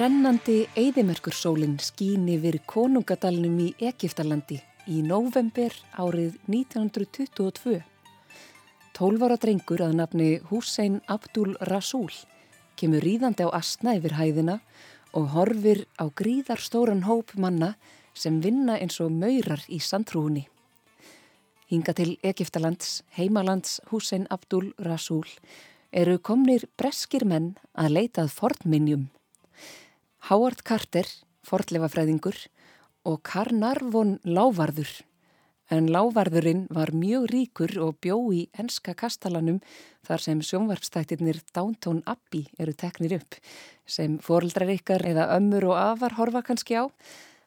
Brennandi eigðimerkursólinn skín yfir konungadalnum í Egiptalandi í november árið 1922. Tólvara drengur að nafni Hussein Abdul Rasul kemur ríðandi á asna yfir hæðina og horfir á gríðarstóran hóp manna sem vinna eins og maurar í sandrúni. Hinga til Egiptalands, heimalands Hussein Abdul Rasul eru komnir breskir menn að leitað fornminjum Howard Carter, forlefafræðingur og Carnarvon Lávarður. En Lávarðurinn var mjög ríkur og bjó í enska kastalanum þar sem sjónvarpstættirnir Downton Abbey eru teknir upp sem foreldrar ykkar eða ömmur og afar horfa kannski á.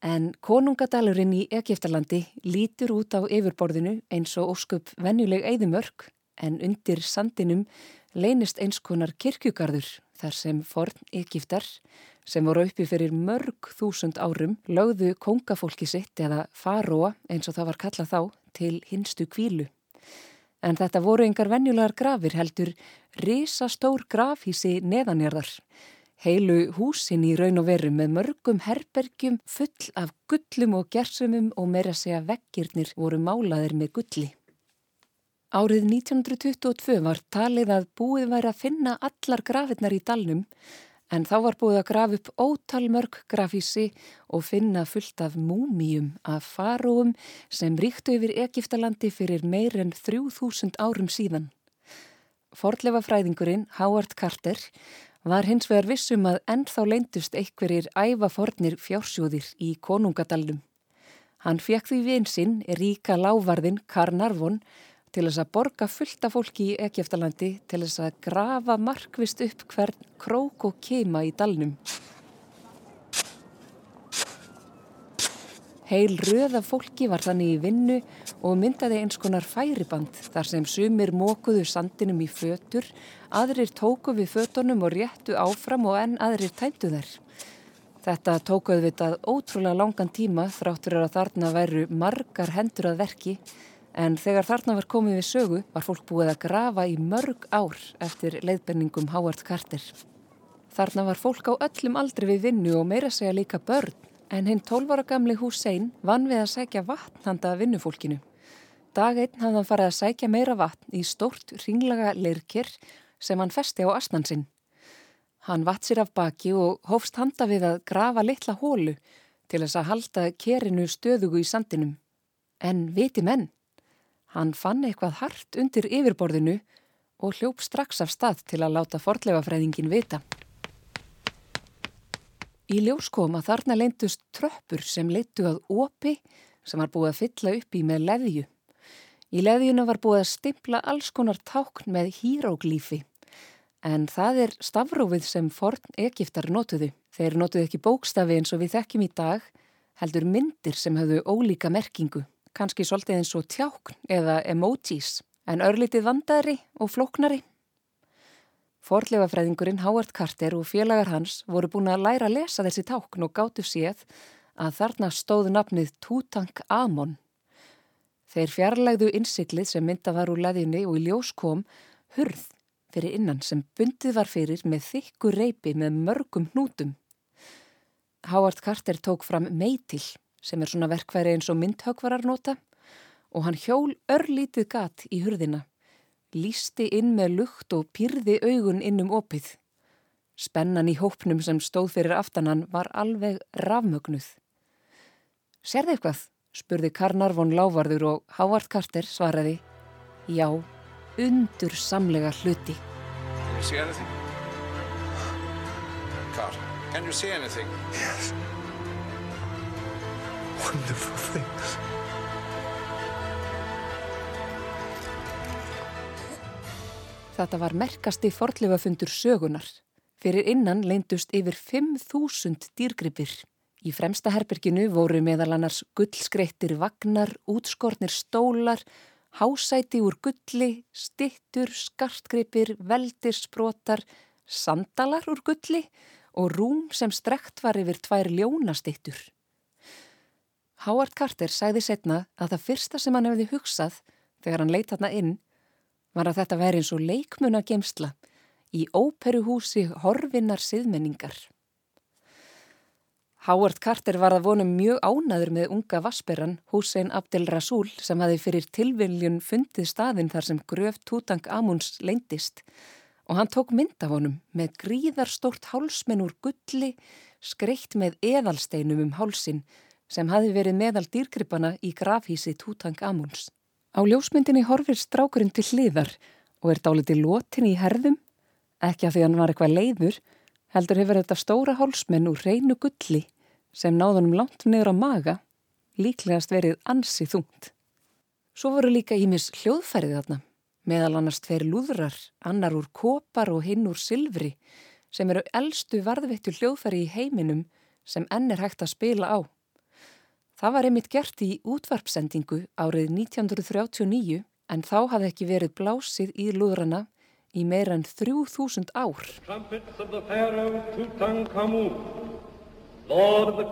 En konungadalurinn í Egiptalandi lítur út á yfirborðinu eins og ósköp venjuleg eigðumörk en undir sandinum leynist eins konar kirkjugarður þar sem forn Egiptar sem voru uppi fyrir mörg þúsund árum lögðu kongafólki sitt eða faróa eins og það var kallað þá til hinstu kvílu. En þetta voru engar venjulegar grafir heldur risastór grafhísi neðanjarðar. Heilu húsin í raun og veru með mörgum herbergjum full af gullum og gersumum og meira segja vekkirnir voru málaðir með gulli. Árið 1922 var talið að búið væri að finna allar grafirnar í dalnum En þá var búið að grafa upp ótalmörg grafísi og finna fullt af múmíum af faróum sem ríktu yfir Egiptalandi fyrir meir en 3000 árum síðan. Forlefa fræðingurinn Howard Carter var hins vegar vissum að ennþá leindust einhverjir ævafornir fjársjóðir í konungadalum. Hann fekk því vinsinn ríka lávarðin Carnarvon til þess að borga fullta fólki í Egeftalandi til þess að grafa markvist upp hvern krók og keima í dalnum. Heil röða fólki var þannig í vinnu og myndaði eins konar færiband þar sem sumir mókuðu sandinum í fötur, aðrir tóku við fötunum og réttu áfram og enn aðrir tæmtu þær. Þetta tókuðu vitað ótrúlega langan tíma þráttur að þarna veru margar hendur að verki En þegar þarna var komið við sögu var fólk búið að grafa í mörg ár eftir leiðbenningum Howard Carter. Þarna var fólk á öllum aldri við vinnu og meira segja líka börn en hinn 12 ára gamli Hussein vann við að sækja vatn handa vinnufólkinu. Dag einn hafði hann farið að sækja meira vatn í stórt ringlaga leirkir sem hann festi á asnansinn. Hann vatt sér af baki og hófst handa við að grafa litla hólu til þess að halda kerinu stöðugu í sandinum. En viti menn, Hann fann eitthvað hart undir yfirborðinu og hljóp strax af stað til að láta forleifafræðingin vita. Í ljós kom að þarna leintust tröppur sem leittu að opi sem var búið að fylla upp í með leðju. Í leðjuna var búið að stimpla alls konar tákn með híróglífi en það er stafrófið sem forn Egiptar notuðu. Þeir notuðu ekki bókstafi eins og við þekkjum í dag heldur myndir sem hafðu ólíka merkingu kannski svolítið eins og tjákn eða emojis, en örlítið vandari og flóknari. Forleifafræðingurinn Howard Carter og félagar hans voru búin að læra að lesa þessi tákn og gáttu séð að þarna stóðu nafnið Tútank Amon. Þeir fjarlægðu innsiklið sem mynda var úr leðjunni og í ljós kom hurð fyrir innan sem bundið var fyrir með þykku reipi með mörgum hnútum. Howard Carter tók fram meitil sem er svona verkværi eins og myndhögvarar nota og hann hjól örlítið gat í hurðina, lísti inn með lukt og pyrði augun inn um opið. Spennan í hópnum sem stóð fyrir aftanan var alveg rafmögnuð. Serði eitthvað? spurði Karnarvon lávarður og Hávard Karter svaraði Já, undur samlega hluti. Can you see anything? Carter, can you see anything? Yes wonderful things. Þetta var merkasti forðleifafundur sögunar. Fyrir innan leindust yfir 5.000 dýrgripir. Í fremsta herberginu voru meðal annars gullskreittir vagnar, útskornir stólar, hásæti úr gulli, stittur, skartgripir, veldirsprotar, sandalar úr gulli og rúm sem strekt var yfir tvær ljónastittur. Howard Carter sæði setna að það fyrsta sem hann hefði hugsað þegar hann leitt hann inn var að þetta væri eins og leikmuna gemsla í óperuhúsi horfinnar siðmenningar. Howard Carter var að vonum mjög ánaður með unga vassberran Hussein Abdel Rasul sem hafi fyrir tilviljun fundið staðin þar sem gröf Tutang Amuns leindist og hann tók mynd af honum með gríðarstórt hálsmenn úr gulli skreitt með eðalsteinum um hálsin sem hafi verið meðal dýrgripana í grafhísi Tutang Amuns. Á ljósmyndinni horfir strákurinn til hliðar og er dáliti lótin í herðum, ekki að því hann var eitthvað leiður, heldur hefur þetta stóra hálsmenn úr reynu gulli sem náðunum langt niður á maga líklegast verið ansi þungt. Svo voru líka ímis hljóðfærið þarna, meðal annars tveir lúðrar, annar úr kopar og hinn úr silfri sem eru eldstu varðvettu hljóðfæri í heiminum sem enn er hægt að spila á. Það var einmitt gert í útvarpsendingu árið 1939 en þá hafði ekki verið blásið í lúðrana í meira en 3000 ár. Pharaoh Tutankhamun, Lord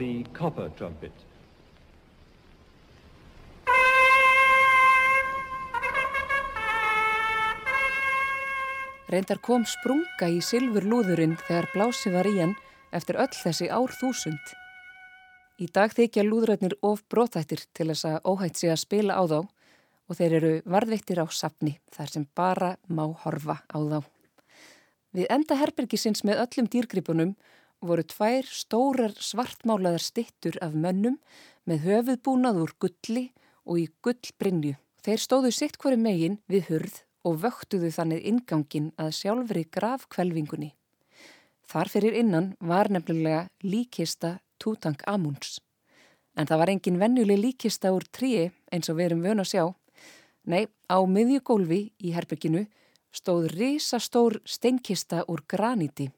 the copper trumpet. Reyndar kom sprunga í silfur lúðurinn þegar blási var í hann eftir öll þessi ár þúsund. Í dag þykja lúðröðnir of bróþættir til þess að óhætt sé að spila á þá og þeir eru varðveittir á sapni þar sem bara má horfa á þá. Við enda herbergisins með öllum dýrgripunum voru tvær stórar svartmálaðar stittur af mönnum með höfuðbúnað úr gulli og í gullbrinju. Þeir stóðu sitt hverju megin við hurð og vöktuðu þannig ingangin að sjálfri gravkvelvingunni. Þar fyrir innan var nefnilega líkista Tutang Amuns. En það var engin venjuleg líkista úr tríi eins og við erum vöna að sjá. Nei, á miðjugólfi í herbygginu stóð risastór steinkista úr graníti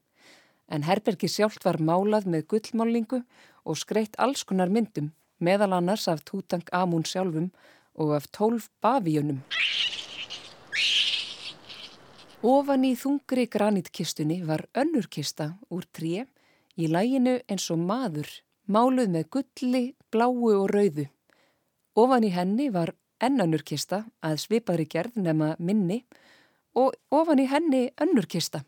en herbergi sjálft var málað með gullmálingu og skreitt alls konar myndum, meðal annars af Tutang Amun sjálfum og af tólf bavíunum. Ofan í þungri granítkistunni var önnurkista úr tré í læginu eins og maður, máluð með gulli, bláu og rauðu. Ofan í henni var ennönnurkista að svipaðri gerð nema minni og ofan í henni önnurkista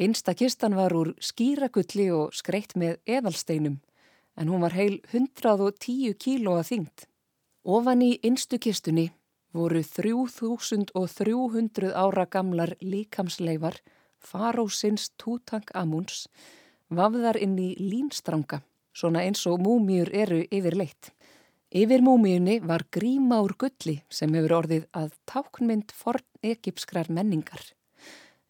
Einsta kistan var úr skýragulli og skreitt með eðalsteinum en hún var heil 110 kíló að þyngd. Ofan í einstu kistunni voru 3300 ára gamlar líkamsleifar farósins Tutang Amuns vafðar inn í línstranga, svona eins og múmiur eru yfirleitt. Yfir múmiunni var gríma úr gulli sem hefur orðið að táknmynd forn egipskrar menningar.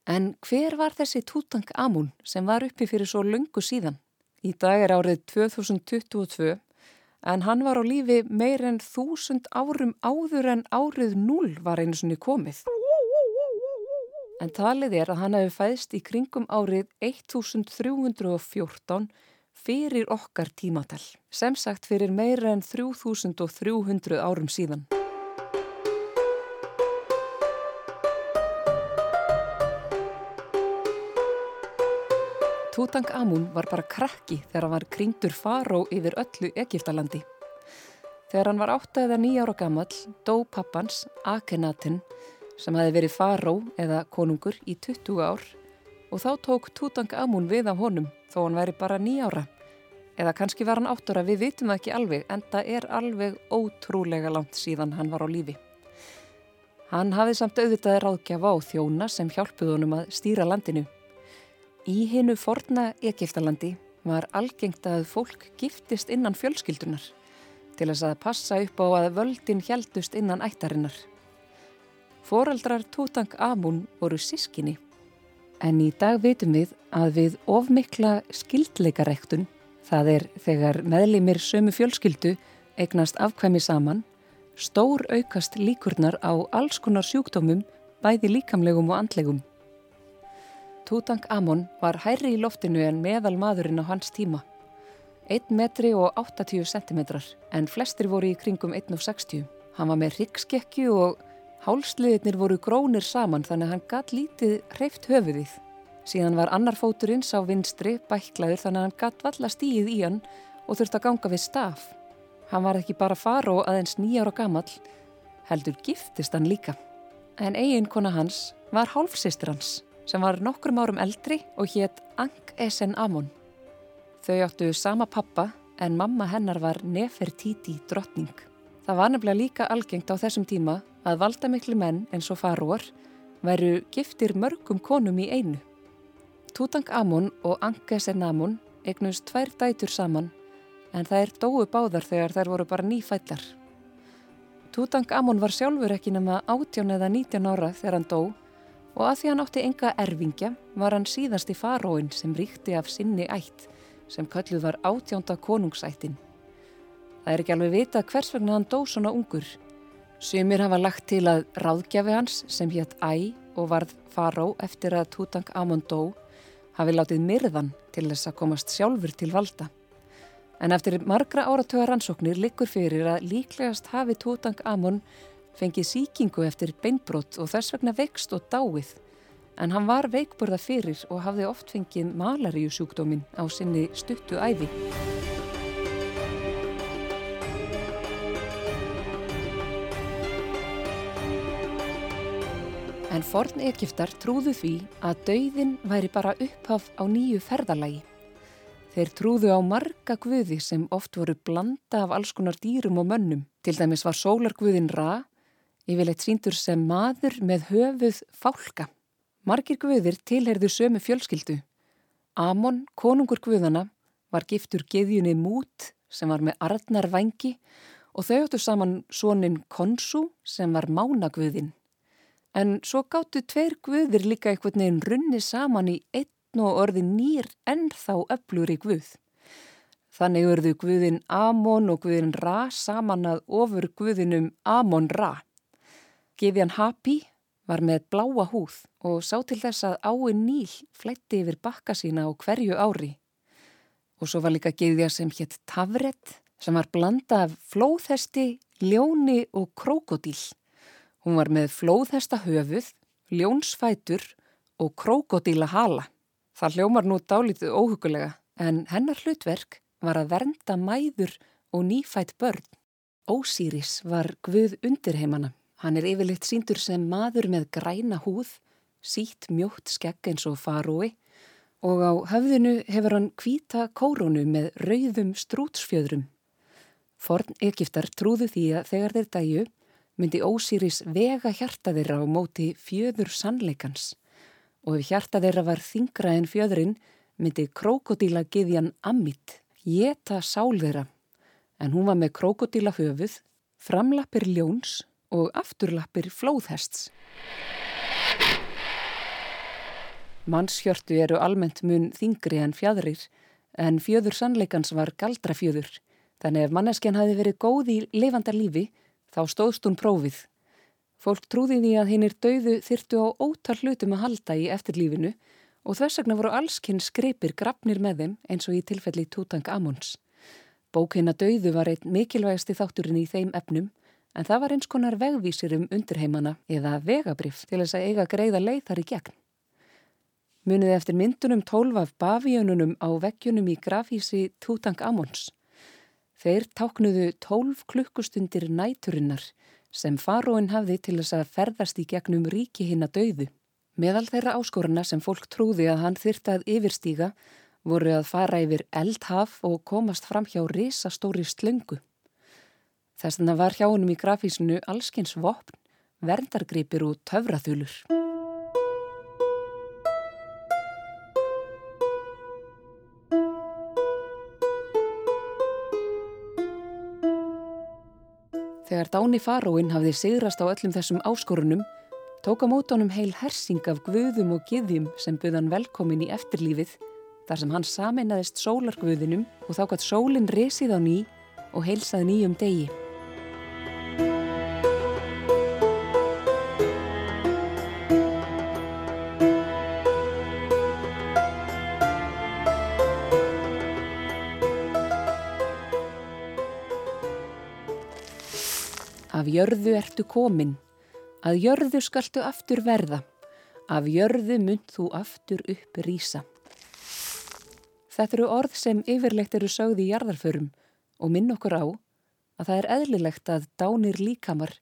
En hver var þessi Tutang Amun sem var uppi fyrir svo lungu síðan? Í dag er árið 2022 en hann var á lífi meir en þúsund árum áður en árið 0 var einu svonni komið. En talið er að hann hefði fæðst í kringum árið 1314 fyrir okkar tímatal, sem sagt fyrir meir en 3300 árum síðan. Tutankhamun var bara krakki þegar hann var kringdur faró yfir öllu Egiptalandi. Þegar hann var 8 eða 9 ára gammal dó pappans Akhenaten sem hafi verið faró eða konungur í 20 ár og þá tók Tutankhamun við af honum þó hann væri bara 9 ára. Eða kannski var hann 8 ára, við vitum ekki alveg en það er alveg ótrúlega langt síðan hann var á lífi. Hann hafið samt auðvitaði ráðgjafa á þjóna sem hjálpuð honum að stýra landinu. Í hinnu forna Egiptalandi var algengt að fólk giftist innan fjölskyldunar til þess að passa upp á að völdin hjaldust innan ættarinnar. Fóreldrar Tutang Amun voru sískinni en í dag veitum við að við ofmikla skildleikarektun, það er þegar meðlimir sömu fjölskyldu eignast afkvæmi saman, stór aukast líkurnar á alls konar sjúkdómum bæði líkamlegum og andlegum. Tutankhamon var hærri í loftinu en meðal maðurinn á hans tíma. 1 metri og 80 centimetrar en flestir voru í kringum 1,60. Hann var með rikskekju og Hálsliðirnir voru grónir saman þannig að hann gatt lítið hreift höfuðið. Síðan var annar fóturinn sá vinstri bæklaður þannig að hann gatt valla stíið í hann og þurfti að ganga við staf. Hann var ekki bara fara og aðeins nýjára gammal, heldur giftist hann líka. En eigin kona hans var hálfsistur hans sem var nokkrum árum eldri og hétt Ang Esen Amon. Þau áttu sama pappa en mamma hennar var Nefertiti drottning. Það var nefnilega líka algengt á þessum tíma að valdamikli menn eins og faróar veru giftir mörgum konum í einu. Tutankamon og Ankesenamon eignust tvær dætur saman en það er dóu báðar þegar þær voru bara nýfællar. Tutankamon var sjálfur ekki nema 18 eða 19 ára þegar hann dó og að því hann átti enga erfingja var hann síðast í faróin sem ríkti af sinni ætt sem kölluð var átjánda konungsættin. Það er ekki alveg vita hvers vegna hann dó svona ungur Sumir hafa lagt til að ráðgjafi hans sem hétt Æ og varð faró eftir að Tutang Amon dó hafi látið myrðan til þess að komast sjálfur til valda. En eftir margra áratöga rannsóknir likur fyrir að líklegast hafi Tutang Amon fengið síkingu eftir beinbrott og þess vegna vext og dáið. En hann var veikburða fyrir og hafði oft fengið malaríusjúkdómin á sinni stuttu æfi. En forn Egiptar trúðu því að dauðin væri bara upphaf á nýju ferðalagi. Þeir trúðu á marga guði sem oft voru blanda af alls konar dýrum og mönnum. Til dæmis var sólarguðin Ra, yfirleitt síndur sem maður með höfuð fálka. Margir guðir tilherðu sömu fjölskyldu. Amon, konungur guðana, var giftur geðjunni Mút sem var með Arnar Vangi og þau áttu saman sónin Konsu sem var Mánaguðin. En svo gáttu tveir guðir líka einhvern veginn runni saman í einn og orði nýr en þá öflur í guð. Þannig örðu guðin Amon og guðin Ra saman að ofur guðinum Amon Ra. Gefian Hapi var með bláa húð og sá til þess að áin Níl flætti yfir bakka sína á hverju ári. Og svo var líka geðja sem hétt Tavret sem var blanda af flóðhesti, ljóni og krokodíl. Hún var með flóðhesta höfuð, ljónsfætur og krókodíla hala. Það hljómar nú dálítið óhugulega en hennar hlutverk var að vernda mæður og nýfætt börn. Ósýris var Guð undirheimana. Hann er yfirleitt síndur sem maður með græna húð, sítt mjótt skegg eins og farói og á höfðinu hefur hann kvíta kórónu með rauðum strútsfjöðrum. Forn Egiptar trúðu því að þegar þeir dæju myndi Ósýris vega hjarta þeirra á móti fjöður sannleikans og ef hjarta þeirra var þingra en fjöðrin myndi krokodíla giðjan Amit geta sál þeirra en hún var með krokodíla höfuð, framlappir ljóns og afturlappir flóðhests. Mannshjörtu eru almennt mun þingri en fjadrir en fjöður sannleikans var galdrafjöður þannig ef manneskjan hafi verið góð í lifanda lífi Þá stóðst hún prófið. Fólk trúði því að hinn er dauðu þyrtu á ótal hlutum að halda í eftirlífinu og þess vegna voru allskinn skreipir grafnir með þeim eins og í tilfelli Tútang Amons. Bókina dauðu var einn mikilvægasti þátturinn í þeim efnum en það var eins konar vegvísir um undirheimana eða vegabrif til þess að eiga greiða leið þar í gegn. Munið eftir myndunum tólfaf bafíununum á veggjunum í grafísi Tútang Amons. Þeir táknuðu tólf klukkustundir næturinnar sem faróin hafði til þess að ferðast í gegnum ríki hinn að dauðu. Meðal þeirra áskoruna sem fólk trúði að hann þyrtað yfirstíga voru að fara yfir eldhaf og komast fram hjá risastóri slöngu. Þess að það var hjá honum í grafísinu allskins vopn, verndargripir og töfraþulur. Þegar Dáni Faróin hafði sigrast á öllum þessum áskorunum, tóka mótonum heil hersing af guðum og giðjum sem buðan velkomin í eftirlífið, þar sem hann sameinaðist sólarguðinum og þá gætt sólinn resið á ný og heilsað nýjum degi. Jörðu ertu komin Að jörðu skaltu aftur verða, af jörðu mynd þú aftur upp rýsa. Þetta eru orð sem yfirlegt eru sögði í jarðarförum og minn okkur á að það er eðlilegt að dánir líkamar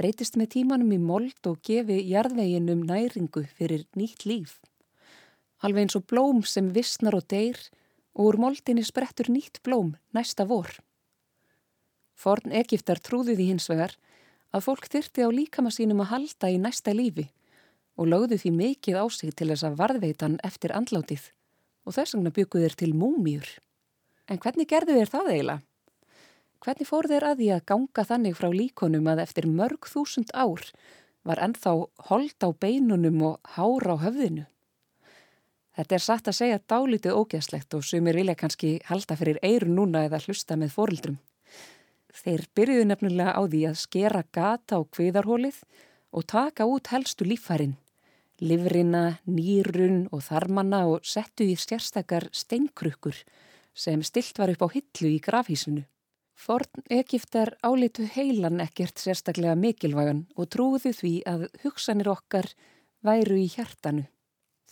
breytist með tímanum í mold og gefi jarðveginum næringu fyrir nýtt líf. Alveg eins og blóm sem vissnar og deyr og úr moldinni sprettur nýtt blóm næsta vor. Forn Egiptar trúði því hins vegar að fólk þyrti á líkama sínum að halda í næsta lífi og lögðu því mikið á sig til þess að varðveitan eftir andlátið og þess vegna bygguð þeir til múmjur. En hvernig gerðu þeir það eiginlega? Hvernig fór þeir að því að ganga þannig frá líkonum að eftir mörg þúsund ár var ennþá hold á beinunum og hár á höfðinu? Þetta er satt að segja dálítið ógeðslegt og sumir vilja kannski halda fyrir eiru núna eða hlusta með fórildrum. Þeir byrjuðu nefnilega á því að skera gata á kviðarhólið og taka út helstu lífhærin, livrina, nýrun og þarmanna og settu í sérstakar steinkrukkur sem stilt var upp á hillu í grafhísinu. Forn Egiptar álitu heilan ekkert sérstaklega mikilvægan og trúðu því að hugsanir okkar væru í hjartanu.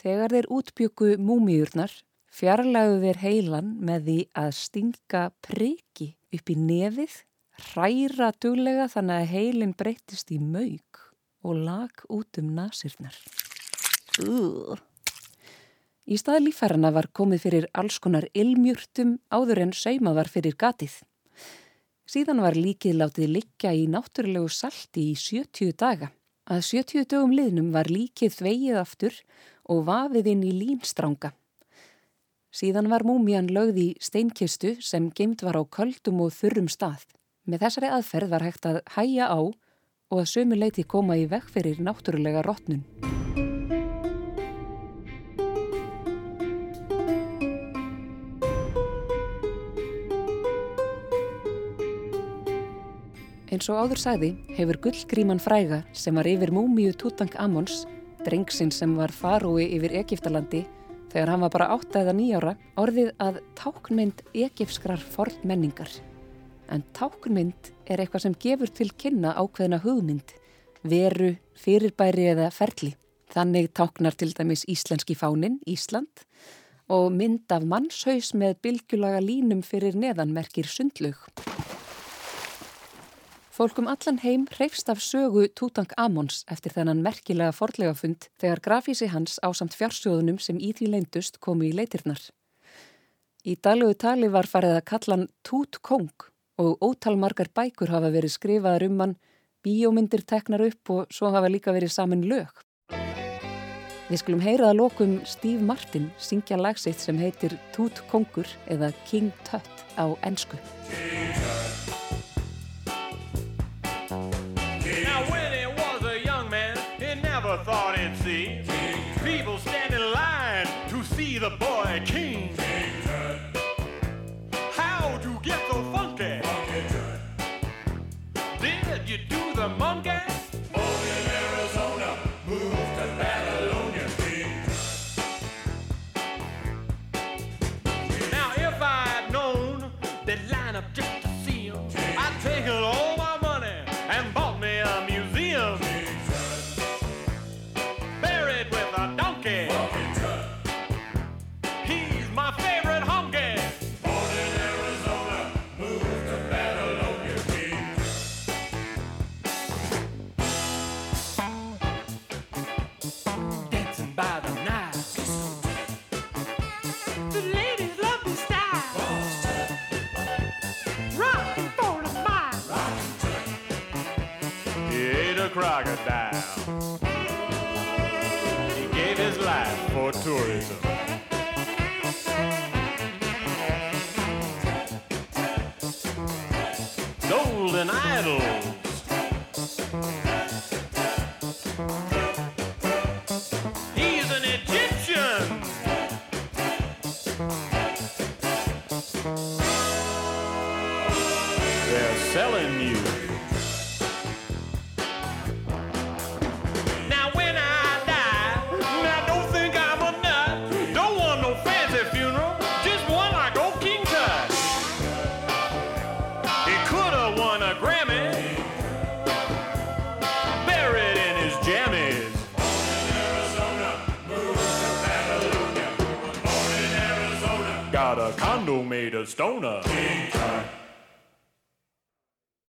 Þegar þeir útbyggu múmiurnar fjarlæðu þeir heilan með því að stinga priki upp í nefið, hræra duglega þannig að heilin breytist í maug og lag út um nasirnar. Uh. Í stað lífærarna var komið fyrir alls konar ilmjurtum áður en sauma var fyrir gatið. Síðan var líkið látið liggja í náttúrulegu salti í 70 daga. Að 70 dögum liðnum var líkið þvegið aftur og vafið inn í línstranga. Síðan var múmian lögð í steinkistu sem geimt var á köldum og þurrum stað. Með þessari aðferð var hægt að hæja á og að sömu leiti koma í vekk fyrir náttúrulega rótnun. Eins og áður sagði hefur gullgríman fræga sem var yfir múmiu Tuttank Amons, drengsinn sem var farói yfir Egiptalandi þegar hann var bara 8 eða 9 ára, orðið að táknmynd egipskrar forn menningar. En táknmynd er eitthvað sem gefur til kynna ákveðina hugmynd, veru, fyrirbæri eða ferli. Þannig táknar til dæmis íslenski fánin, Ísland, og mynd af mannshaus með bylgjulaga línum fyrir neðanmerkir sundlug. Fólkum allan heim reyfst af sögu Tútank Amons eftir þennan merkilega fordlega fund þegar grafísi hans á samt fjársjóðunum sem í því leindust komu í leitirnar. Í daglegu tali var farið að kalla hann Tút Kong og ótalmargar bækur hafa verið skrifaðar um hann, bíómyndir teknar upp og svo hafa líka verið saman lög. Við skulum heyra að lokum Steve Martin syngja lagsitt sem heitir Tút Kongur eða King Tut á ennsku. thought he'd see people stand in line to see the boy king. How'd for tourism. Golden idols. He's an Egyptian. They're selling you. Stoner. King Tut.